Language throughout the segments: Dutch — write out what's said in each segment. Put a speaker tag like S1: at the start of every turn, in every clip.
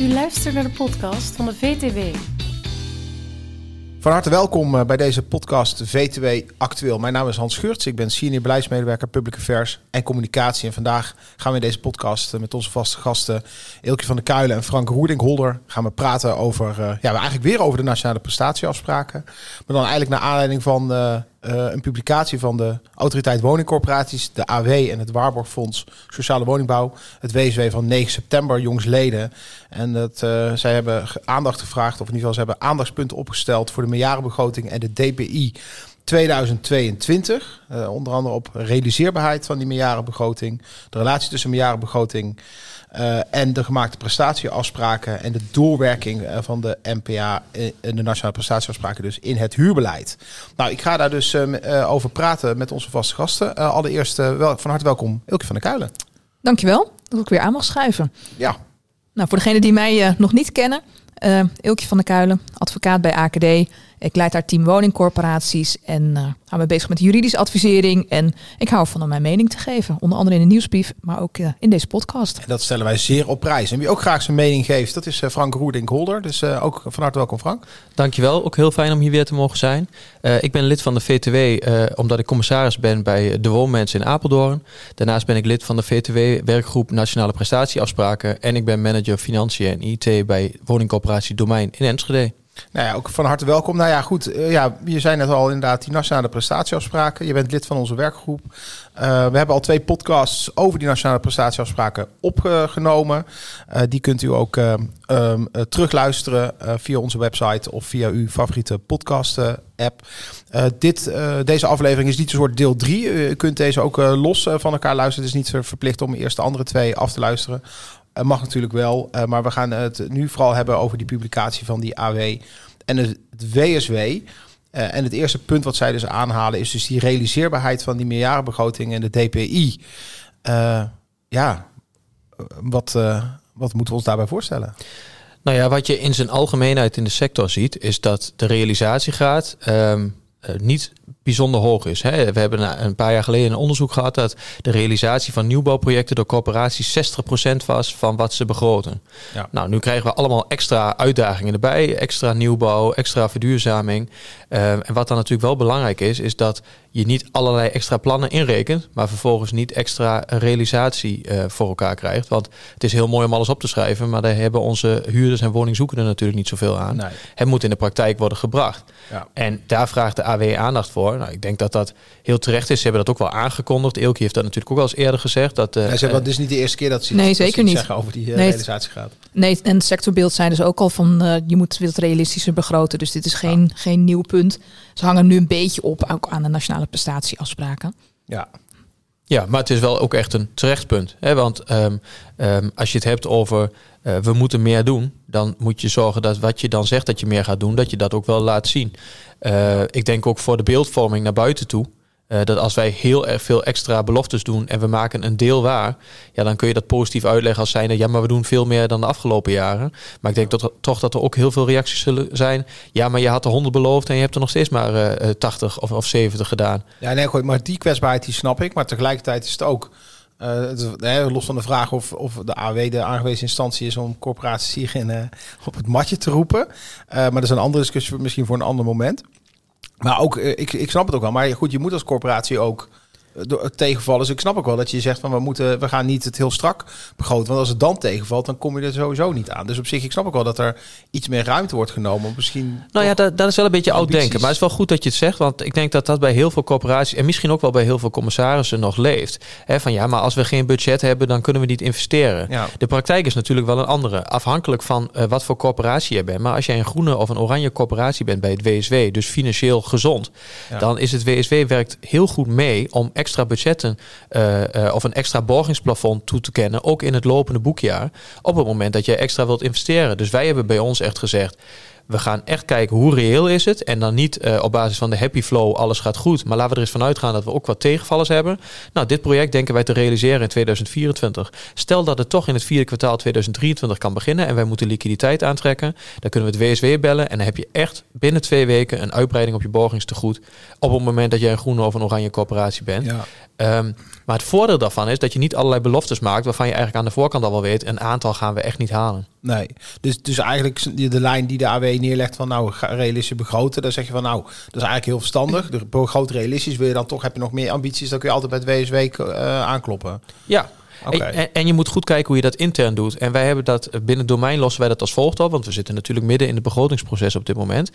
S1: U luistert naar de podcast van de VTW.
S2: Van harte welkom eh, bij deze podcast VTW Actueel. Mijn naam is Hans Geurts, ik ben senior beleidsmedewerker Public Affairs en Communicatie. En vandaag gaan we in deze podcast eh, met onze vaste gasten Ilke van der Kuilen en Frank Roerding-Holder gaan we praten over, uh, ja, eigenlijk weer over de nationale prestatieafspraken. Maar dan eigenlijk naar aanleiding van een publicatie van de Autoriteit Woningcorporaties, de AW en het Waarborgfonds Sociale Woningbouw, het WSW van 9 september, jongsleden. En dat, uh, zij hebben aandacht gevraagd, of in ieder geval ze hebben aandachtspunten opgesteld voor de meerjarenbegroting en de DPI 2022. Uh, onder andere op realiseerbaarheid van die meerjarenbegroting, de relatie tussen meerjarenbegroting uh, en de gemaakte prestatieafspraken en de doorwerking uh, van de NPA en de nationale prestatieafspraken dus in het huurbeleid. Nou, ik ga daar dus uh, over praten met onze vaste gasten. allereerst wel, van harte welkom Ilke van der Kuilen.
S3: Dankjewel dat ik weer aan mag schuiven.
S2: Ja.
S3: Nou, voor degenen die mij nog niet kennen, Ilke van der Kuilen, advocaat bij AKD. Ik leid daar team woningcorporaties en uh, hou me bezig met juridische advisering. En ik hou ervan om mijn mening te geven. Onder andere in de nieuwsbrief, maar ook uh, in deze podcast.
S2: En dat stellen wij zeer op prijs. En wie ook graag zijn mening geeft, dat is uh, Frank Roerdink-Holder. Dus ook van harte welkom Frank.
S4: Dankjewel, ook heel fijn om hier weer te mogen zijn. ik ben lid van de VTW omdat ik commissaris ben bij de woonmensen in Apeldoorn. Daarnaast ben ik lid van de VTW-werkgroep Nationale Prestatieafspraken. En ik ben manager Financiën en IT bij woningcorporatie Domein in Enschede.
S2: Nou ja, ook van harte welkom. Nou ja, goed. Uh, ja, je zei net al inderdaad die nationale prestatieafspraken. Je bent lid van onze werkgroep. Uh, we hebben al twee podcasts over die nationale prestatieafspraken opgenomen. Uh, die kunt u ook um, terugluisteren via onze website of via uw favoriete podcast app. dit, deze aflevering is niet een soort deel 3. U kunt deze ook los van elkaar luisteren. Het is niet verplicht om eerst de andere twee af te luisteren. Uh, mag natuurlijk wel, uh, maar we gaan het nu vooral hebben over die publicatie van die AW en het, WSW. Uh, en het eerste punt wat zij dus aanhalen is dus die realiseerbaarheid van die meerjarenbegroting en de DPI. ja, wat, wat moeten we ons daarbij voorstellen?
S4: Nou ja, wat je in zijn algemeenheid in de sector ziet, is dat de realisatiegraad um, niet bijzonder hoog is. Hè. We hebben een paar jaar geleden een onderzoek gehad dat de realisatie van nieuwbouwprojecten door corporaties 60% was van wat ze begroten. Ja. Nou, nu krijgen we allemaal extra uitdagingen erbij, extra nieuwbouw, extra verduurzaming. Uh, en wat dan natuurlijk wel belangrijk is, is dat je niet allerlei extra plannen inrekent, maar vervolgens niet extra realisatie uh, voor elkaar krijgt. Want het is heel mooi om alles op te schrijven, maar daar hebben onze huurders en woningzoekenden natuurlijk niet zoveel aan. Nee. Het moet in de praktijk worden gebracht. Ja. En daar vraagt de AW aandacht voor. Nou, ik denk dat dat heel terecht is. Ze hebben dat ook wel aangekondigd. Eelkie heeft dat natuurlijk ook wel eens eerder gezegd. Dat, uh,
S2: ja, ze hebben, uh, is niet de eerste keer dat ze,
S3: nee, zeker niet.
S2: zeggen over die uh, nee, realisatie gaat.
S3: Nee, en het sectorbeeld zijn dus ook al van uh, je moet het realistischer begroten. Dus dit is geen, ja. geen nieuw punt. Ze hangen nu een beetje op ook aan de nationale prestatieafspraken.
S2: Ja,
S4: ja, maar het is wel ook echt een terecht punt. Hè? Want um, um, als je het hebt over uh, we moeten meer doen, dan moet je zorgen dat wat je dan zegt dat je meer gaat doen, dat je dat ook wel laat zien. Uh, ik denk ook voor de beeldvorming naar buiten toe. Uh, dat als wij heel erg veel extra beloftes doen en we maken een deel waar, ja, dan kun je dat positief uitleggen als zijnde, ja, maar we doen veel meer dan de afgelopen jaren. Maar ik denk dat, toch dat er ook heel veel reacties zullen zijn. Ja, maar je had er 100 beloofd en je hebt er nog steeds maar uh, 80 of, of 70 gedaan.
S2: Ja, nee, goed, maar die kwetsbaarheid die snap ik, maar tegelijkertijd is het ook. Uh, het, los van de vraag of, of de AW de aangewezen instantie is om corporaties hier in, uh, op het matje te roepen. Uh, maar dat is een andere discussie, misschien voor een ander moment. Maar ook, ik, ik snap het ook wel. Maar goed, je moet als corporatie ook tegenvallen. Dus ik snap ook wel dat je zegt van we moeten, we gaan niet het heel strak begroten. Want als het dan tegenvalt, dan kom je er sowieso niet aan. Dus op zich, ik snap ook wel dat er iets meer ruimte wordt genomen. Misschien.
S4: Nou ja, dat, dat is wel een beetje oud denken. Maar het is wel goed dat je het zegt. Want ik denk dat dat bij heel veel corporaties en misschien ook wel bij heel veel commissarissen nog leeft. He, van ja, maar als we geen budget hebben, dan kunnen we niet investeren. Ja. De praktijk is natuurlijk wel een andere. Afhankelijk van uh, wat voor corporatie je bent. Maar als jij een groene of een oranje corporatie bent bij het WSW, dus financieel gezond, ja. dan is het WSW werkt heel goed mee om extra budgetten uh, uh, of een extra borgingsplafond toe te kennen, ook in het lopende boekjaar, op het moment dat je extra wilt investeren. Dus wij hebben bij ons echt gezegd, we gaan echt kijken hoe reëel is het. En dan niet uh, op basis van de happy flow, alles gaat goed. Maar laten we er eens vanuit gaan dat we ook wat tegenvallers hebben. Nou, dit project denken wij te realiseren in 2024. Stel dat het toch in het vierde kwartaal 2023 kan beginnen en wij moeten liquiditeit aantrekken. Dan kunnen we het WSW bellen en dan heb je echt binnen twee weken een uitbreiding op je borgingstegoed. Op het moment dat jij een groene of een oranje corporatie bent. Ja. Um, maar het voordeel daarvan is dat je niet allerlei beloftes maakt waarvan je eigenlijk aan de voorkant al wel weet, een aantal gaan we echt niet halen.
S2: Nee, dus, dus eigenlijk de lijn die de AW neerlegt van nou realistisch begroten, dan zeg je van nou, dat is eigenlijk heel verstandig. De begroot realistisch wil je dan toch, heb je nog meer ambities, dan kun je altijd bij het WSW uh, aankloppen.
S4: Ja, en, en, je moet goed kijken hoe je dat intern doet. En wij hebben dat binnen domein lossen wij dat als volgt op. Want we zitten natuurlijk midden in het begrotingsproces op dit moment.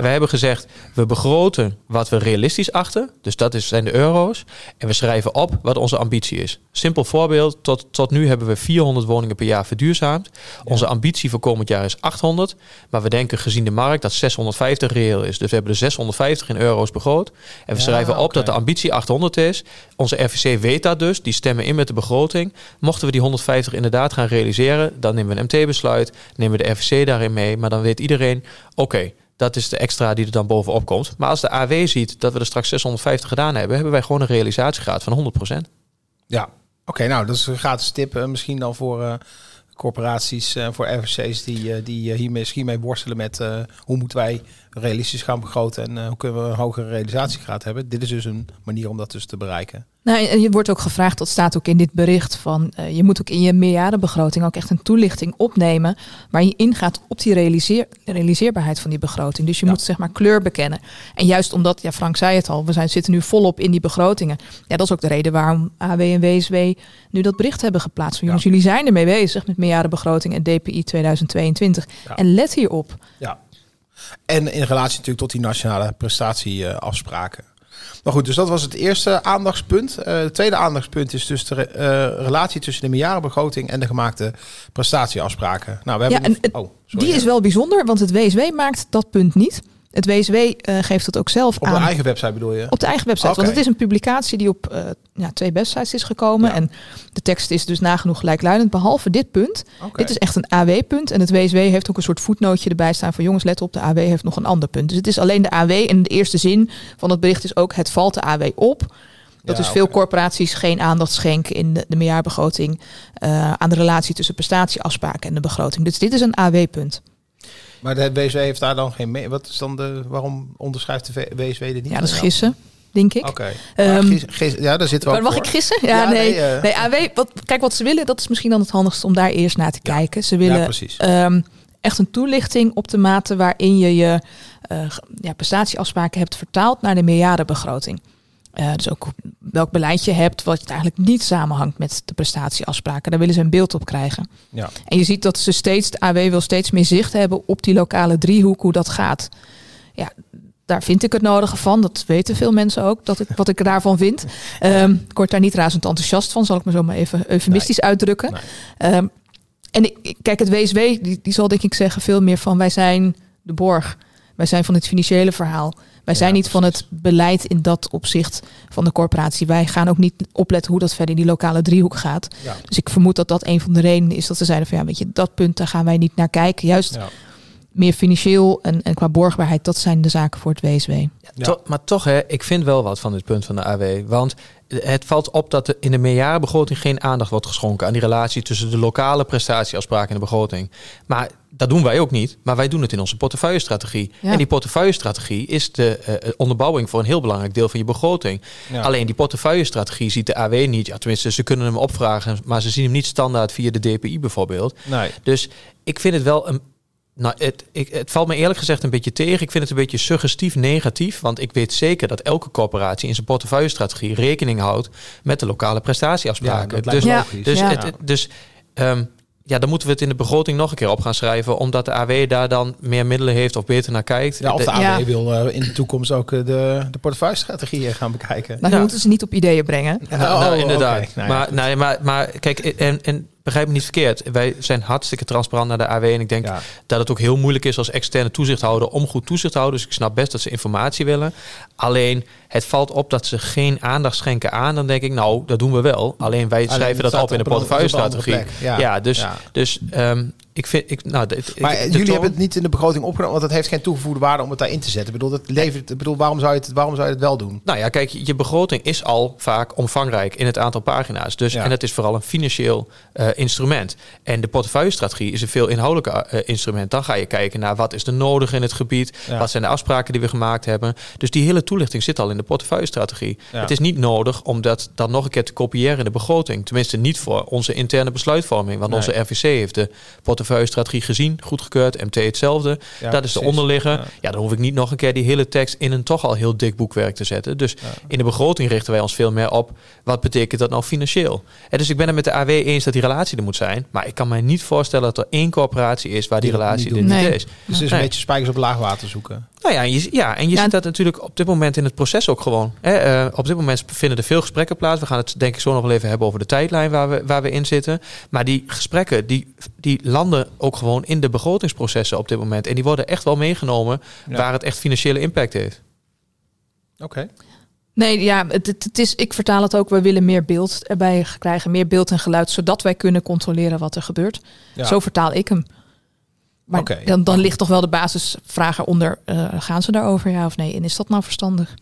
S4: Wij hebben gezegd, we begroten wat we realistisch achten. Dus dat is, zijn de euro's. En we schrijven op wat onze ambitie is. Simpel voorbeeld, tot, tot nu hebben we 400 woningen per jaar verduurzaamd. Onze ambitie voor komend jaar is 800. Maar we denken gezien de markt dat 650 reëel is. Dus we hebben de 650 in euro's begroot. En we schrijven op dat de ambitie 800 is. Onze RVC weet dat dus. Die stemmen in met de begroting. Mochten we die 150 inderdaad gaan realiseren, dan nemen we een MT-besluit, nemen we de RVC daarin mee. Maar dan weet iedereen, oké, dat is de extra die er dan bovenop komt. Maar als de AW ziet dat we er straks 650 gedaan hebben, hebben wij gewoon een realisatiegraad van 100%.
S2: Ja, oké, nou dat is een gratis tip. Uh, misschien dan voor uh, corporaties en uh, voor RVC's die, die hier misschien mee worstelen met hoe moeten wij realistisch gaan begroten en hoe kunnen we een hogere realisatiegraad hebben. Dit is dus een manier om dat dus te bereiken.
S3: Nou, en je wordt ook gevraagd, dat staat ook in dit bericht, van uh, je moet ook in je meerjarenbegroting ook echt een toelichting opnemen waar je ingaat op die realiseer, realiseerbaarheid van die begroting. Dus je moet zeg maar kleur bekennen. En juist omdat, ja Frank zei het al, we zijn, zitten nu volop in die begrotingen. Ja, dat is ook de reden waarom AW en WSW nu dat bericht hebben geplaatst. Jongens, jullie zijn ermee bezig met meerjarenbegroting en DPI 2022. En let hierop.
S2: Ja. En in relatie natuurlijk tot die nationale prestatieafspraken. Maar goed, dus dat was het eerste aandachtspunt. Uh, het tweede aandachtspunt is dus de uh, relatie tussen de meerjarenbegroting en de gemaakte prestatieafspraken.
S3: Nou, we hebben ja, oh, die is wel bijzonder, want het WSW maakt dat punt niet. Het WSW uh, eh, geeft het ook zelf
S2: aan.
S3: Op
S2: de eigen website bedoel je?
S3: Op de eigen website. Want het is een publicatie die op uh, ja, twee websites is gekomen. En de tekst is dus nagenoeg gelijkluidend. Behalve dit punt. Dit is echt een AW-punt. En het WSW heeft ook een soort voetnootje erbij staan van... jongens, let op, de AW heeft nog een ander punt. Dus het is alleen de AW. En de eerste zin van het bericht is ook... het valt de AW op... Dat ja, dus veel corporaties geen aandacht schenken in de, de meerjaarbegroting uh, aan de relatie tussen prestatieafspraken en de begroting. Dus dit is een AW-punt.
S2: Maar de WSW heeft daar dan geen mee. Wat is dan de, waarom onderschrijft de WSW er niet?
S3: Ja, dat is gissen, denk ik.
S2: Oké. Um, ja, daar zitten we
S3: maar Mag ik gissen? Ja, ja nee. Nee, uh, nee, AW, wat, kijk wat ze willen, dat is misschien dan het handigste om daar eerst naar te ja. kijken. Ze willen ja, um, echt een toelichting op de mate waarin je je uh, ja, prestatieafspraken hebt vertaald naar de meerjarenbegroting. Uh, dus ook welk beleid je hebt, wat eigenlijk niet samenhangt met de prestatieafspraken. Daar willen ze een beeld op krijgen. Ja. En je ziet dat ze steeds, de AW wil steeds meer zicht hebben op die lokale driehoek, hoe dat gaat. Ja, daar vind ik het nodige van. Dat weten veel mensen ook, dat ik, wat ik daarvan vind. Um, ik word daar niet razend enthousiast van, zal ik me zo maar even eufemistisch nee. uitdrukken. Nee. Um, en ik, kijk, het WSW, die, die zal denk ik zeggen veel meer van wij zijn de borg. Wij zijn van het financiële verhaal. Wij zijn niet van het beleid in dat opzicht van de corporatie. Wij gaan ook niet opletten hoe dat verder in die lokale driehoek gaat. Ja. Dus ik vermoed dat dat een van de redenen is dat ze zeiden van ja, weet je, dat punt daar gaan wij niet naar kijken. Juist ja. Meer financieel en, en qua borgbaarheid, dat zijn de zaken voor het WSW.
S4: To maar toch, hè, ik vind wel wat van dit punt van de AW. Want het valt op dat er in de meerjarenbegroting geen aandacht wordt geschonken aan die relatie tussen de lokale prestatieafspraken en de begroting. Maar dat doen wij ook niet, maar wij doen het in onze portefeuillestrategie. Ja. En die portefeuillestrategie is de uh, onderbouwing voor een heel belangrijk deel van je begroting. Ja. Alleen die portefeuillestrategie ziet de AW niet. Ja, tenminste, ze kunnen hem opvragen, maar ze zien hem niet standaard via de DPI bijvoorbeeld. Nee. Dus ik vind het wel een nou, het, ik, het valt me eerlijk gezegd een beetje tegen. Ik vind het een beetje suggestief negatief. Want ik weet zeker dat elke corporatie in zijn portefeuillestrategie rekening houdt met de lokale prestatieafspraken.
S2: Ja, dus, ja.
S4: dus, ja. Het, dus um, ja, dan moeten we het in de begroting nog een keer op gaan schrijven. Omdat de AW daar dan meer middelen heeft of beter naar kijkt.
S2: Ja, of de AW wil uh, in de toekomst ook uh, de, de portefeuillestrategieën gaan bekijken.
S3: Maar ja. moeten ze niet op ideeën brengen.
S4: Ja, nou, nou, inderdaad. Okay. Nou, maar, nee, maar, maar kijk, en, en begrijp me niet verkeerd. Wij zijn hartstikke transparant naar de AW. En ik denk ja. dat het ook heel moeilijk is als externe toezichthouder om goed toezicht te houden. Dus ik snap best dat ze informatie willen. Alleen het valt op dat ze geen aandacht schenken aan. Dan denk ik, nou, dat doen we wel. Alleen wij Alleen schrijven dat op in de portefeuille-strategie. Ja. ja. dus, ja. dus um, ik vind, ik, nou,
S2: maar jullie hebben het niet in de begroting opgenomen, want het heeft geen toegevoegde waarde om het daarin te zetten. Ik bedoel, het levert, ik bedoel, waarom zou je het, waarom zou je het wel doen?
S4: Nou ja, kijk, je begroting is al vaak omvangrijk in het aantal pagina's. Dus ja. en het is vooral een financieel uh, instrument. En de portefeuille-strategie is een veel inhoudelijker uh, instrument. Dan ga je kijken naar wat is er nodig in het gebied, wat zijn de afspraken die we gemaakt hebben. Dus die hele toelichting zit al in de portefeuillestrategie. Het is niet nodig om dat dan nog een keer te kopiëren in de begroting. Tenminste niet voor onze interne besluitvorming. Want onze RVC heeft de portefeuillestrategie gezien, goedgekeurd. MT hetzelfde. dat is de onderligger. Ja. dan hoef ik niet nog een keer die hele tekst in een toch al heel dik boekwerk te zetten. Dus in de begroting richten wij ons veel meer op wat betekent dat nou financieel. En dus ik ben het met de AW eens dat die relatie er moet zijn. Maar ik kan mij niet voorstellen dat er één corporatie is waar die, relatie er niet is.
S2: Dus is een beetje spijkers op laagwater zoeken.
S4: Nou ja, en je, ja, en je ziet dat natuurlijk op dit moment in het proces ook gewoon. Hè, eh, op dit moment vinden er veel gesprekken plaats. We gaan het denk ik zo nog wel even hebben over de tijdlijn waar we, waar we in zitten. Maar die gesprekken die, die landen ook gewoon in de begrotingsprocessen op dit moment. En die worden echt wel meegenomen waar het echt financiële impact heeft.
S2: Oké.
S3: Nee, ja, het, het, is, ik vertaal het ook. We willen meer beeld erbij krijgen, meer beeld en geluid, zodat wij kunnen controleren wat er gebeurt. Zo vertaal ik hem. Maar dan, dan ligt toch wel de basisvraag eronder. Uh, gaan ze daarover, ja of nee? En is dat nou verstandig?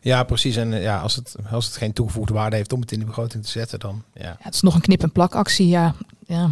S2: Ja, precies. En eh, ja, als het, als het geen toegevoegde waarde heeft om het in de begroting te zetten, dan ja. ja
S3: het is nog een knip- en plakactie, ja. ja.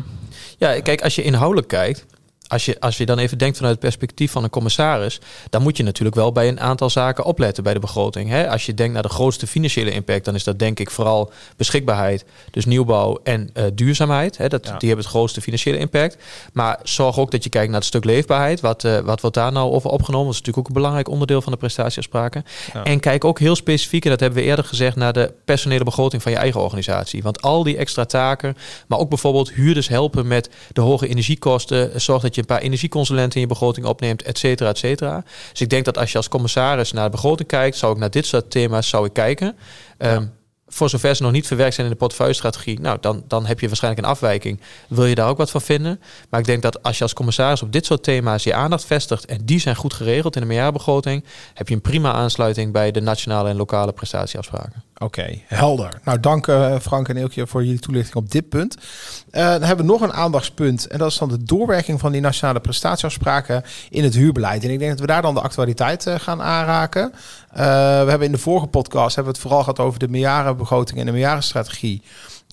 S4: Ja, kijk, als je inhoudelijk kijkt, als je, als je dan even denkt vanuit het perspectief van een commissaris, dan moet je natuurlijk wel bij een aantal zaken opletten bij de begroting. Hè? Als je denkt naar de grootste financiële impact, dan is dat denk ik vooral beschikbaarheid, dus nieuwbouw en uh, duurzaamheid. Hè? Dat, Die hebben het grootste financiële impact. Maar zorg ook dat je kijkt naar het stuk leefbaarheid. Wat, uh, wat wordt daar nou over opgenomen? Dat is natuurlijk ook een belangrijk onderdeel van de prestatieafspraken. En kijk ook heel specifiek, en dat hebben we eerder gezegd, naar de personele begroting van je eigen organisatie. Want al die extra taken, maar ook bijvoorbeeld huurders helpen met de hoge energiekosten, zorg dat je een paar energieconsulenten in je begroting opneemt, et cetera, et cetera. Dus ik denk dat als je als commissaris naar de begroting kijkt, zou ik naar dit soort thema's zou ik kijken. Ehm, voor zover ze nog niet verwerkt zijn in de portefeuillestrategie, nou, dan, dan heb je waarschijnlijk een afwijking. Wil je daar ook wat van vinden? Maar ik denk dat als je als commissaris op dit soort thema's je aandacht vestigt en die zijn goed geregeld in de meerjaarbegroting, heb je een prima aansluiting bij de nationale en lokale prestatieafspraken.
S2: Oké, helder. Nou, dank uh, Frank en Eelkje voor jullie toelichting op dit punt. Uh, dan hebben we nog een aandachtspunt. En dat is dan de doorwerking van die nationale prestatieafspraken in het huurbeleid. En ik denk dat we daar dan de actualiteit uh, gaan aanraken. we hebben in de vorige podcast hebben we het vooral gehad over de meerjarenbegroting en de meerjarenstrategie.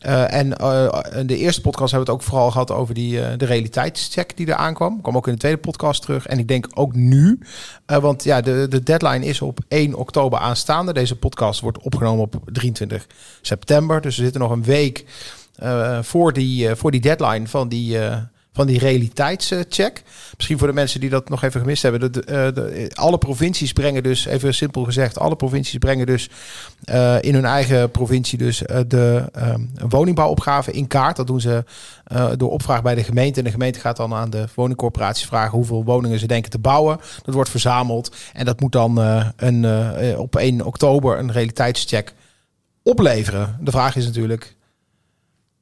S2: Uh, en uh, in de eerste podcast hebben we het ook vooral gehad over die, uh, de realiteitscheck die er aankwam. Kwam ook in de tweede podcast terug. En ik denk ook nu, want ja, de, de deadline is op 1 oktober aanstaande. Deze podcast wordt opgenomen op 23 september. Dus we zitten nog een week voor, die, voor die deadline van die van die realiteitscheck. Misschien voor de mensen die dat nog even gemist hebben. De, alle provincies brengen dus, even simpel gezegd, alle provincies brengen dus uh, in hun eigen provincie dus uh, de um, woningbouwopgave in kaart. Dat doen ze door opvraag bij de gemeente. En de gemeente gaat dan aan de woningcorporaties vragen hoeveel woningen ze denken te bouwen. Dat wordt verzameld en dat moet dan een, op 1 oktober een realiteitscheck opleveren. De vraag is natuurlijk,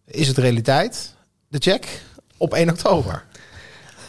S2: is het realiteit, de check? Op 1 oktober.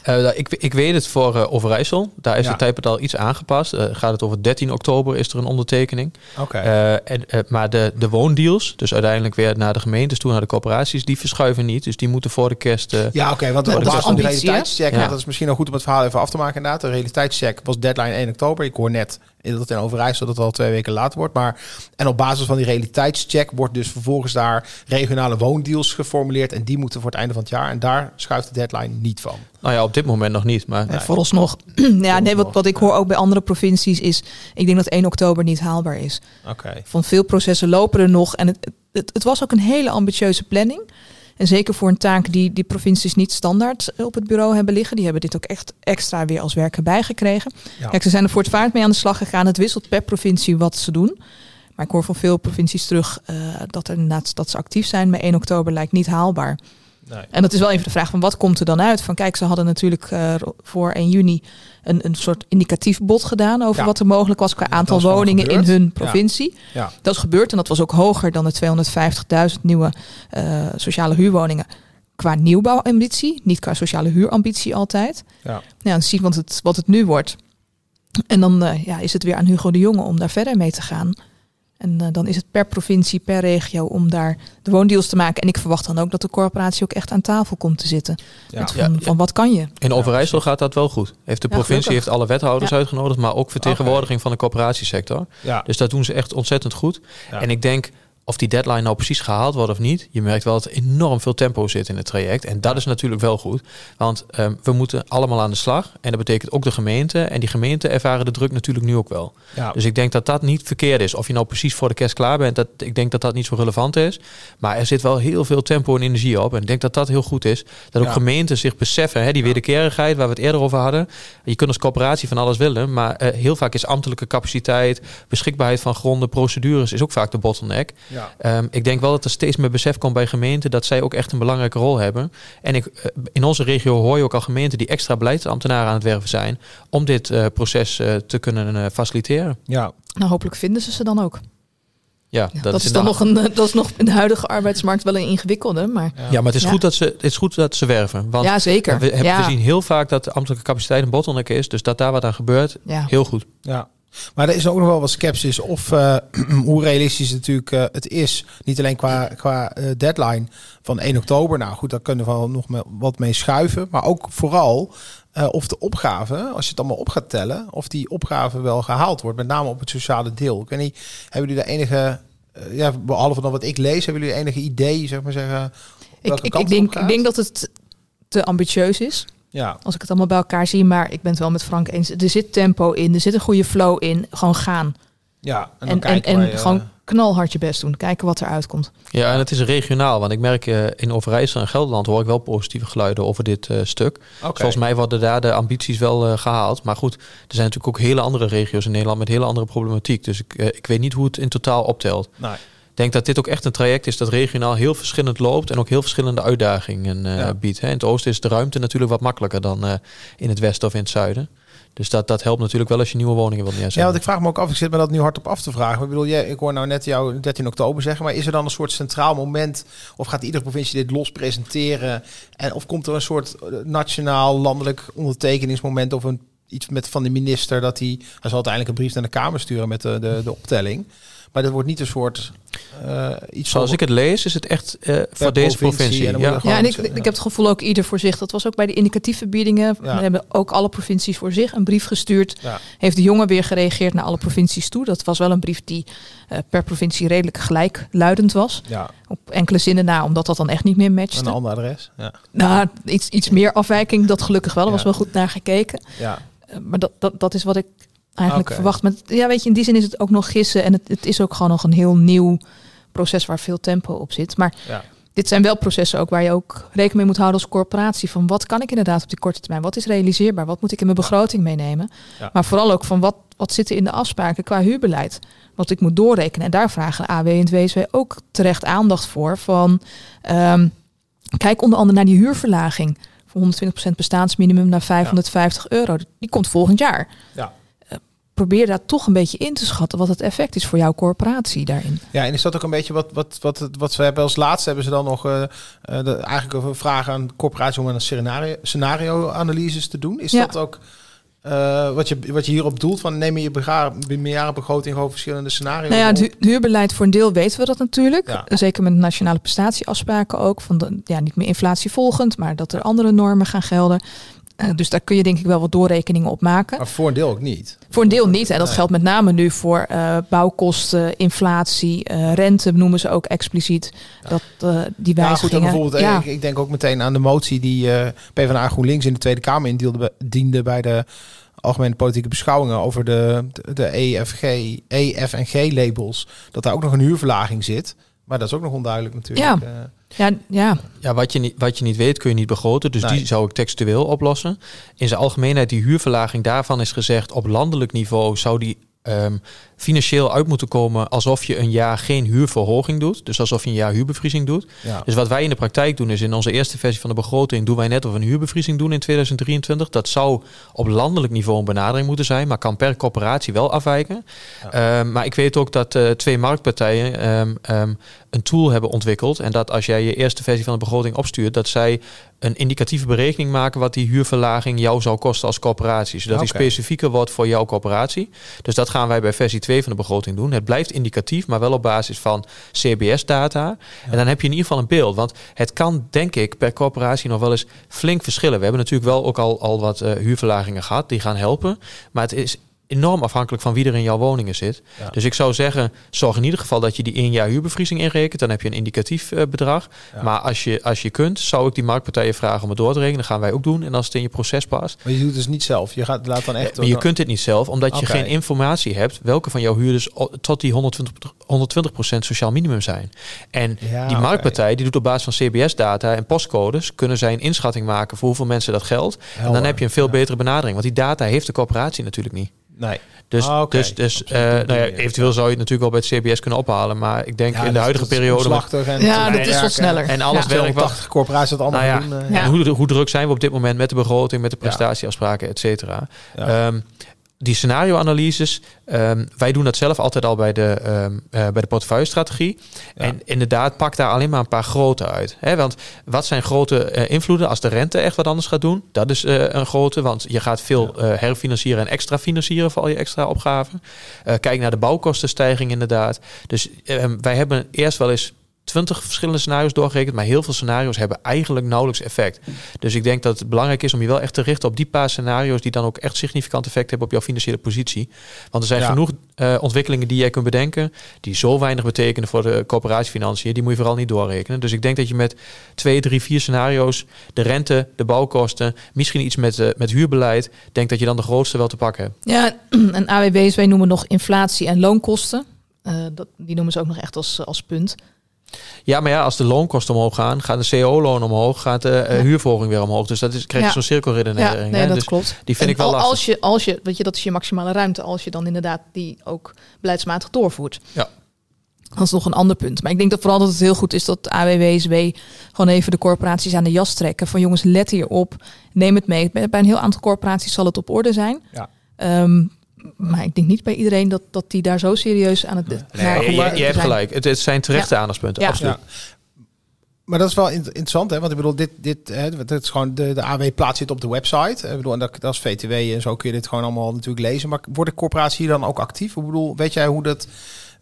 S4: Uh, ik, ik weet het voor uh, Overijssel. Daar is ja. het al iets aangepast. Uh, gaat het over 13 oktober is er een ondertekening.
S2: Oké.
S4: en maar de, de woondeals, dus uiteindelijk weer naar de gemeentes toe, naar de corporaties, die verschuiven niet. Dus die moeten voor de kerst.
S2: ja, oké. want op basis van de realiteitscheck, ja. dat is misschien nog goed om het verhaal even af te maken inderdaad. De realiteitscheck was deadline 1 oktober. Ik hoor net dat in Overijssel dat het al twee weken later wordt. Maar, en op basis van die realiteitscheck wordt dus vervolgens daar regionale woondeals geformuleerd. En die moeten voor het einde van het jaar. En daar schuift de deadline niet van.
S4: Nou ja, op dit moment nog niet. Maar
S3: nee. vooralsnog. ja, nee, wat, wat ik hoor ook bij andere provincies is. Ik denk dat 1 oktober niet haalbaar is.
S2: Oké.
S3: Van veel processen lopen er nog. En het, het, het was ook een hele ambitieuze planning. En zeker voor een taak die die provincies niet standaard op het bureau hebben liggen. Die hebben dit ook echt extra weer als werk erbij gekregen. Ja. Kijk, ze zijn er voortvaart mee aan de slag gegaan. Het wisselt per provincie wat ze doen. Maar ik hoor van veel provincies terug uh, dat, er, dat ze actief zijn. Maar 1 oktober lijkt niet haalbaar. Nee. En dat is wel even de vraag van wat komt er dan uit? Van kijk, ze hadden natuurlijk uh, voor 1 juni een, een soort indicatief bod gedaan over ja. wat er mogelijk was qua aantal woningen in hun provincie.
S2: Ja. Ja.
S3: Dat is gebeurd en dat was ook hoger dan de 250.000 nieuwe uh, sociale huurwoningen. Qua nieuwbouwambitie, niet qua sociale huurambitie altijd.
S2: Ja,
S3: ja dan zie je wat het, wat het nu wordt. En dan uh, ja, is het weer aan Hugo de Jonge om daar verder mee te gaan. En uh, dan is het per provincie, per regio om daar de woondeals te maken. En ik verwacht dan ook dat de corporatie ook echt aan tafel komt te zitten. Ja. Met van, ja, van, wat kan je?
S4: In Overijssel gaat dat wel goed. Heeft de provincie heeft alle wethouders uitgenodigd, maar ook vertegenwoordiging okay. van de corporatiesector. Dus dat doen ze echt ontzettend goed. En ik denk of die deadline nou precies gehaald wordt of niet, je merkt wel dat er enorm veel tempo zit in het traject. En dat is natuurlijk wel goed, want um, we moeten allemaal aan de slag. En dat betekent ook de gemeente. En die gemeenten ervaren de druk natuurlijk nu ook wel. Ja. Dus ik denk dat dat niet verkeerd is. Of je nou precies voor de kerst klaar bent, dat, ik denk dat dat niet zo relevant is. Maar er zit wel heel veel tempo en energie op. En ik denk dat dat heel goed is. Dat ook gemeenten zich beseffen, hè, die wederkerigheid waar we het eerder over hadden. Je kunt als coöperatie van alles willen, maar uh, heel vaak is ambtelijke capaciteit, beschikbaarheid van gronden, procedures is ook vaak de bottleneck. Ja. Um, ik denk wel dat er steeds meer besef komt bij gemeenten dat zij ook echt een belangrijke rol hebben. En ik, uh, in onze regio hoor je ook al gemeenten die extra beleidsambtenaren aan het werven zijn om dit uh, proces uh, te kunnen faciliteren.
S3: Ja. Nou, hopelijk vinden ze ze dan ook.
S4: Ja,
S3: dat, dat is, is dan nog een, dat is nog in de huidige arbeidsmarkt wel een ingewikkelde. Maar,
S4: ja, maar het is, Goed dat ze, het is goed dat ze werven. Want
S3: ja, zeker.
S4: We, hebben, we zien heel vaak dat de ambtelijke capaciteit een bottleneck is. Dus dat daar wat aan gebeurt, heel goed.
S2: Ja. Maar er is ook nog wel wat sceptisch of uh, hoe realistisch natuurlijk uh, het is. Niet alleen qua, qua uh, deadline van 1 oktober. Nou goed, daar kunnen we wel nog wat mee schuiven. Maar ook vooral of de opgave, als je het allemaal op gaat tellen, of die opgave wel gehaald wordt. Met name op het sociale deel. Ik weet niet, hebben jullie daar enige, ja, behalve dan wat ik lees, hebben jullie enige idee, zeg maar zeggen?
S3: Ik, ik, ik, denk, ik denk dat het te ambitieus is. Ja. Als ik het allemaal bij elkaar zie. Maar ik ben het wel met Frank eens. Er zit tempo in. Er zit een goede flow in. Gewoon gaan.
S2: Ja,
S3: en, en, en, en gewoon knalhard je best doen. Kijken wat er uitkomt.
S4: Ja, en het is regionaal. Want ik merk uh, in Overijssel en Gelderland hoor ik wel positieve geluiden over dit uh, stuk. Okay. Volgens mij worden daar de ambities wel uh, gehaald. Maar goed, er zijn natuurlijk ook hele andere regio's in Nederland met hele andere problematiek. Dus ik, ik weet niet hoe het in totaal optelt. Nee denk dat dit ook echt een traject is dat regionaal heel verschillend loopt en ook heel verschillende uitdagingen uh, biedt. Hè. In het oosten is de ruimte natuurlijk wat makkelijker dan uh, in het westen of in het zuiden. Dus dat, dat helpt natuurlijk wel als je nieuwe woningen wilt neerzetten.
S2: Ja, want ik vraag me ook af, ik zit me dat nu hardop af te vragen. Ik bedoel, jij, ik hoor nou net jou 13 oktober zeggen, maar is er dan een soort centraal moment of gaat iedere provincie dit los presenteren? En of komt er een soort eh, nationaal, landelijk ondertekeningsmoment of een iets met van de minister dat hij, hij zal uiteindelijk een brief naar de Kamer sturen met de, de, de optelling. Maar dat wordt niet een soort
S4: uh, iets Zoals ik het lees, is het echt uh, voor deze provincie.
S3: En ja. ja, en ik, ik heb het gevoel ook ieder voor zich. Dat was ook bij de indicatieve biedingen. We hebben ook alle provincies voor zich een brief gestuurd. Ja. Heeft de jongen weer gereageerd naar alle provincies toe. Dat was wel een brief die uh, per provincie redelijk gelijkluidend was. Ja. Op enkele zinnen na, omdat dat dan echt niet meer matchte.
S2: Een ander adres. Ja.
S3: Nou, iets, iets meer afwijking, dat gelukkig wel. Er was wel goed naar gekeken. Ja. maar dat, dat, dat is wat ik eigenlijk verwacht. Maar ja, weet je, in die zin is het ook nog gissen. En het, het is ook gewoon nog een heel nieuw proces waar veel tempo op zit. Maar ja. dit zijn wel processen ook waar je ook rekening mee moet houden als corporatie. Van wat kan ik inderdaad op die korte termijn? Wat is realiseerbaar? Wat moet ik in mijn begroting meenemen? Maar vooral ook van wat, wat zit er in de afspraken qua huurbeleid? Wat ik moet doorrekenen. En daar vragen AW en het WSW ook terecht aandacht voor. Van um, kijk onder andere naar die huurverlaging. Van 120% bestaansminimum naar 550 euro. Die komt volgend jaar. Ja probeer daar toch een beetje in te schatten wat het effect is voor jouw corporatie daarin.
S2: Ja, en is dat ook een beetje wat, wat, wat, wat ze hebben als laatste hebben ze dan nog uh, de, eigenlijk een vraag aan corporaties om een scenario, scenario analyses te doen? Is dat ook uh, wat, je, wat je hierop doelt, van neem je je meerjarenbegroting gewoon verschillende scenario's?
S3: Nou ja, het huurbeleid voor een deel weten we dat natuurlijk. Ja. Zeker met nationale prestatieafspraken ook. Van de, ja, niet meer inflatievolgend, maar dat er andere normen gaan gelden. Uh, dus daar kun je denk ik wel wat doorrekeningen op maken.
S2: Maar voor een deel ook niet.
S3: Voor een deel niet. En dat geldt met name nu voor uh, bouwkosten, inflatie, uh, rente noemen ze ook expliciet. Dat die wijzigingen.
S2: Ja, goed, bijvoorbeeld, ja. ik, ik, denk ook meteen aan de motie die PvdA GroenLinks in de Tweede Kamer indiende diende bij de algemene politieke beschouwingen over de, de, de EFG, EF en G labels. Dat daar ook nog een huurverlaging zit. Maar dat is ook nog onduidelijk natuurlijk.
S3: Ja. Ja, ja.
S4: ja wat, je niet, wat je niet weet kun je niet begroten. Dus die zou ik textueel oplossen. In zijn algemeenheid, die huurverlaging daarvan is gezegd... op landelijk niveau zou die um, financieel uit moeten komen alsof je een jaar geen huurverhoging doet. Dus alsof je een jaar huurbevriezing doet. Dus wat wij in de praktijk doen is in onze eerste versie van de begroting doen wij net of een huurbevriezing doen in 2023. Dat zou op landelijk niveau een benadering moeten zijn, maar kan per corporatie wel afwijken. Ehm, maar ik weet ook dat uh, twee marktpartijen um, een tool hebben ontwikkeld. En dat als jij je eerste versie van de begroting opstuurt, dat zij een indicatieve berekening maken wat die huurverlaging jou zou kosten als corporatie. Zodat die specifieker wordt voor jouw corporatie. Dus dat gaan wij bij versie 2 van de begroting doen. Het blijft indicatief, maar wel op basis van CBS-data. En dan heb je in ieder geval een beeld. Want het kan, denk ik, per corporatie nog wel eens flink verschillen. We hebben natuurlijk wel ook al, al wat uh, huurverlagingen gehad, die gaan helpen. Maar het is enorm afhankelijk van wie er in jouw woningen zit. Dus ik zou zeggen, zorg in ieder geval dat je die één jaar huurbevriezing inrekent. Dan heb je een indicatief uh, bedrag. Maar als je, als je kunt, zou ik die marktpartijen vragen om het door te rekenen. Dat gaan wij ook doen. En als het in je proces past.
S2: Maar je doet het dus niet zelf. Je gaat laat dan echt.
S4: maar je kunt het niet zelf, omdat je geen informatie hebt welke van jouw huurders tot die 120, 120% sociaal minimum zijn. En die marktpartij die doet op basis van CBS-data en postcodes kunnen zij een inschatting maken voor hoeveel mensen dat geldt. En dan heb je een veel betere benadering. Want die data heeft de corporatie natuurlijk niet.
S2: Nee.
S4: Dus, ah, dus, dus uh, nou ja, eventueel zou je het natuurlijk wel bij het CBS kunnen ophalen. Maar ik denk in de dus huidige periode.
S3: En ja, dat is wel sneller.
S4: En alles
S2: ja, werkt wel. corporaties dat allemaal nou
S4: doen. Uh, hoe, hoe, druk zijn we op dit moment met de begroting, met de prestatieafspraken, et cetera. Um, die scenario-analyses, um, wij doen dat zelf altijd al bij de, um, uh, bij de portefeuille-strategie. En inderdaad, pak daar alleen maar een paar grote uit. Hè? Want wat zijn grote uh, invloeden als de rente echt wat anders gaat doen? Dat is uh, een grote, want je gaat veel herfinancieren en extra financieren voor al je extra opgaven. kijk naar de bouwkostenstijging inderdaad. Dus ehm, wij hebben eerst wel eens twintig verschillende scenario's doorgerekend, maar heel veel scenario's hebben eigenlijk nauwelijks effect. Dus ik denk dat het belangrijk is om je wel echt te richten op die paar scenario's die dan ook echt significant effect hebben op jouw financiële positie. Want er zijn genoeg uh, ontwikkelingen die jij kunt bedenken, die zo weinig betekenen voor de coöperatiefinanciën, die moet je vooral niet doorrekenen. Dus ik denk dat je met twee, drie, vier scenario's, de rente, de bouwkosten, misschien iets met, uh, met huurbeleid, denk dat je dan de grootste wel te pakken hebt.
S3: Ja, en AWB's, wij noemen nog inflatie en loonkosten. Uh, dat, die noemen ze ook nog echt als, als punt.
S4: Ja, maar ja, als de loonkosten omhoog gaan, gaat de CO-loon omhoog, gaat de uh, huurverhoging weer omhoog. Dus dat is, krijg je zo'n cirkelredenering.
S3: Ja, nee, dat
S4: dus
S3: klopt.
S4: Die vind ik wel lastig.
S3: Als je, als je, weet je, dat is je maximale ruimte, als je dan inderdaad die ook beleidsmatig doorvoert.
S4: Ja.
S3: Dat is nog een ander punt. Maar ik denk dat vooral dat het heel goed is dat AWWSW gewoon even de corporaties aan de jas trekken. Van jongens, let hierop. Neem het mee. Bij een heel aantal corporaties zal het op orde zijn.
S2: Ja.
S3: Um, maar ik denk niet bij iedereen dat, dat die daar zo serieus aan het... Nee,
S4: nee je, je, hebt gelijk. Het, het zijn terechte ja. aandachtspunten, ja. absoluut. Ja.
S2: Maar dat is wel interessant, hè? Want ik bedoel, dit, dit, hè, dit is gewoon de, de AW plaatst dit op de website. Ik bedoel, en dat, dat is VTW en zo kun je dit gewoon allemaal natuurlijk lezen. Maar worden corporaties hier dan ook actief? Ik bedoel, weet jij hoe dat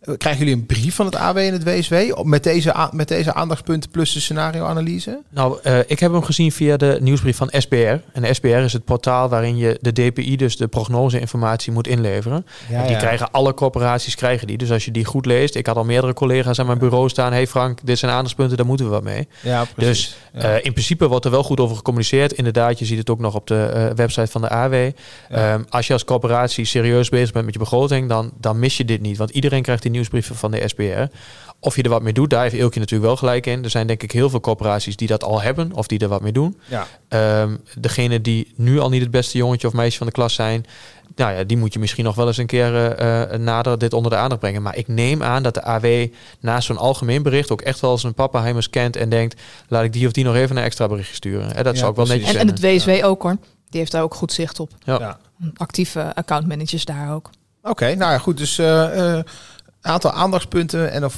S2: Krijgen jullie een brief van het AW en het WSW met deze, met deze aandachtspunten plus de scenario-analyse?
S4: Nou, uh, ik heb hem gezien via de nieuwsbrief van SBR. En SBR is het portaal waarin je de DPI, dus de prognose-informatie, moet inleveren. Ja, die krijgen alle corporaties krijgen die. Dus als je die goed leest, ik had al meerdere collega's aan mijn bureau staan. Hey Frank, dit zijn aandachtspunten, daar moeten we wat mee.
S2: Ja,
S4: precies. Dus uh, in principe wordt er wel goed over gecommuniceerd. Inderdaad, je ziet het ook nog op de uh, website van de AW. Um, als je als corporatie serieus bezig bent met je begroting, dan, dan mis je dit niet. Want iedereen krijgt die nieuwsbrieven van de SBR. Of je er wat mee doet, daar heeft Eelkje natuurlijk wel gelijk in. Er zijn denk ik heel veel corporaties die dat al hebben of die er wat mee doen.
S2: Ja.
S4: Um, degene die nu al niet het beste jongetje of meisje van de klas zijn, nou ja, die moet je misschien nog wel eens een keer uh, nader dit onder de aandacht brengen. Maar ik neem aan dat de AW naast zo'n algemeen bericht ook echt wel als een pappenheimers kent en denkt, laat ik die of die nog even een extra berichtje sturen. En dat zou ook wel netjes
S3: en,
S4: zijn.
S3: En het WSW ook hoor. Die heeft daar ook goed zicht op.
S4: Ja.
S3: Actieve accountmanagers daar ook.
S2: Oké, nou ja, goed. Dus uh, aantal aandachtspunten en dan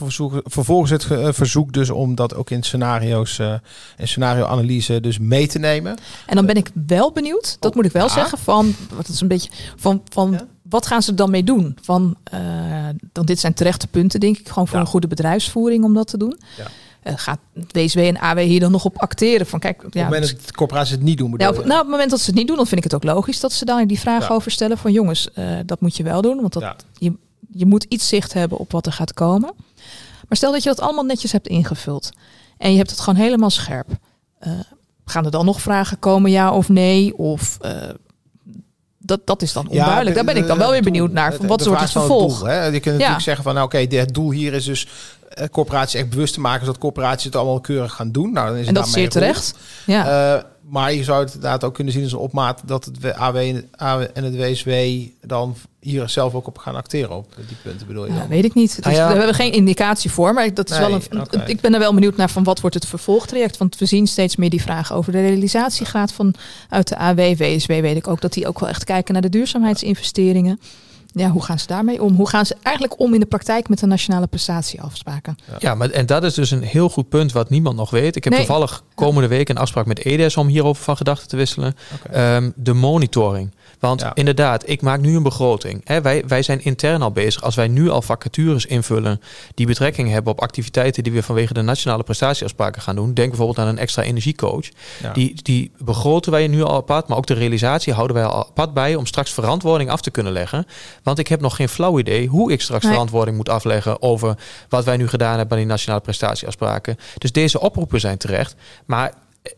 S2: vervolgens het eh, verzoek dus om dat ook in scenario's en uh, scenario-analyse dus mee te nemen.
S3: En dan ben ik wel benieuwd, dat moet ik wel zeggen, van wat is een beetje van, van wat gaan ze dan mee doen? Van uh, dan dit zijn terechte punten, denk ik, gewoon voor een goede bedrijfsvoering om dat te doen.
S2: Ja.
S3: Uh, gaat WSW en AW hier dan nog op acteren? Van, kijk,
S2: op het moment dat de corporaties het niet doen,
S3: ja, op, nou, op het moment dat ze het niet doen, dan vind ik het ook logisch dat ze dan die vraag over stellen van jongens, dat moet je wel doen, want dat, je, je moet iets zicht hebben op wat er gaat komen. Maar stel dat je dat allemaal netjes hebt ingevuld en je hebt het gewoon helemaal scherp. Uh, gaan er dan nog vragen komen, ja of nee? Of uh, dat, dat is dan onduidelijk. Ja, Daar ben ik dan wel weer benieuwd naar. Wat wordt het vervolg?
S2: Doel, hè? Je kunt natuurlijk zeggen van, nou, oké, okay, het doel hier is dus corporaties echt bewust te maken, zodat corporaties het allemaal keurig gaan doen. Nou, dan is
S3: en dat is zeer terecht. Ja.
S2: Uh, maar je zou het inderdaad ook kunnen zien als een opmaat dat het AW en het WSW dan hier zelf ook op gaan acteren op die punten bedoel je?
S3: Ja, weet ik niet. Dus ja. We hebben geen indicatie voor, maar dat is nee, wel een, okay. ik ben er wel benieuwd naar van wat wordt het vervolgtraject. Want we zien steeds meer die vragen over de realisatiegraad van uit de AW, WSW weet ik ook dat die ook wel echt kijken naar de duurzaamheidsinvesteringen. Ja, hoe gaan ze daarmee om? Hoe gaan ze eigenlijk om in de praktijk met de nationale prestatieafspraken?
S4: Ja, ja maar en dat is dus een heel goed punt wat niemand nog weet. Ik heb toevallig komende week een afspraak met EDES om hierover van gedachten te wisselen. Okay. Um, de monitoring. Want inderdaad, ik maak nu een begroting. Hè, wij, wij zijn intern al bezig. Als wij nu al vacatures invullen die betrekking hebben op activiteiten die we vanwege de nationale prestatieafspraken gaan doen. Denk bijvoorbeeld aan een extra energiecoach. Die, die begroten wij nu al apart, maar ook de realisatie houden wij al apart bij om straks verantwoording af te kunnen leggen. Want ik heb nog geen flauw idee hoe ik straks verantwoording moet afleggen over wat wij nu gedaan hebben bij die nationale prestatieafspraken. Dus deze oproepen zijn terecht. Maar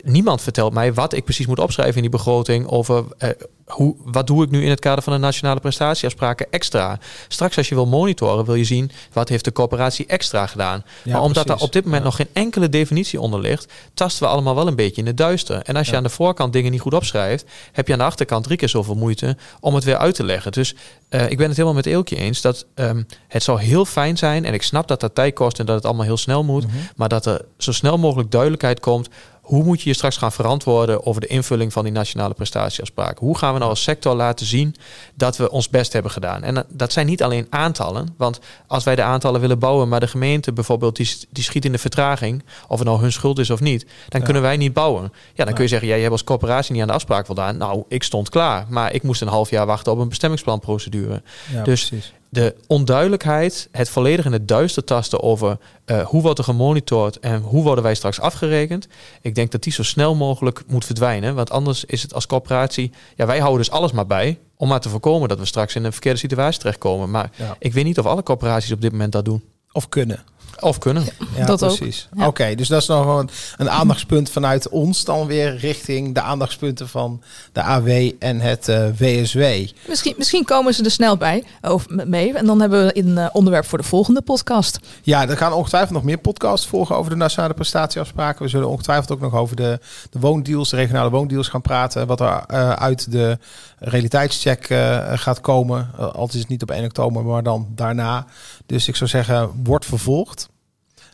S4: niemand vertelt mij wat ik precies moet opschrijven in die begroting over eh, hoe, wat doe ik nu in het kader van de nationale prestatieafspraken extra. Straks als je wil monitoren, wil je zien wat heeft de coöperatie extra gedaan. maar omdat er op dit moment nog geen enkele definitie onder ligt, tasten we allemaal wel een beetje in het duister. En als je aan de voorkant dingen niet goed opschrijft, heb je aan de achterkant drie keer zoveel moeite om het weer uit te leggen. Dus uh, ik ben het helemaal met Eelkje eens dat um, het zou heel fijn zijn, en ik snap dat dat tijd kost en dat het allemaal heel snel moet, mhm. maar dat er zo snel mogelijk duidelijkheid komt hoe moet je je straks gaan verantwoorden over de invulling van die nationale prestatieafspraken? Hoe gaan we nou als sector laten zien dat we ons best hebben gedaan? En dat zijn niet alleen aantallen, want als wij de aantallen willen bouwen, maar de gemeente bijvoorbeeld die, die schiet in de vertraging, of het nou hun schuld is of niet, dan kunnen wij niet bouwen. Ja, dan kun je zeggen, jij hebt als corporatie niet aan de afspraak voldaan. Nou, ik stond klaar, maar ik moest een half jaar wachten op een bestemmingsplanprocedure. Ja, dus precies de onduidelijkheid, het volledig in het duister tasten over uh, hoe wordt er gemonitord en hoe worden wij straks afgerekend. Ik denk dat die zo snel mogelijk moet verdwijnen. Want anders is het als corporatie, ja, wij houden dus alles maar bij. Om maar te voorkomen dat we straks in een verkeerde situatie terechtkomen. Maar ik weet niet of alle corporaties op dit moment dat doen.
S2: Of kunnen.
S4: Of kunnen.
S2: Ja, dat precies. Oké, dus dat is nog een, een aandachtspunt vanuit ons dan weer richting de aandachtspunten van de AW en het uh, eh, WSW.
S3: Misschien, misschien komen ze er snel bij of mee. En dan hebben we een uh, onderwerp voor de volgende podcast.
S2: Ja, er gaan ongetwijfeld nog meer podcasts volgen over de nationale prestatieafspraken. We zullen ongetwijfeld ook nog over de, de woondeals, de regionale woondeals gaan praten. Wat er uh, uit de realiteitscheck gaat komen. altijd is het niet op 1 oktober, maar dan daarna. Dus ik zou zeggen, wordt vervolgd.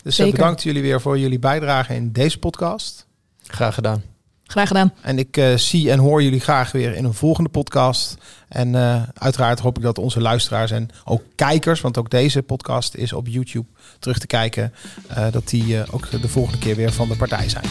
S2: Dus eh, bedankt jullie weer voor jullie bijdrage in deze podcast.
S4: Graag gedaan.
S3: Graag gedaan.
S2: En ik uh, zie en hoor jullie graag weer in een volgende podcast. En uh, uiteraard hoop ik dat onze luisteraars en ook kijkers, want ook deze podcast is op YouTube terug te kijken, uh, dat die ook de volgende keer weer van de partij zijn.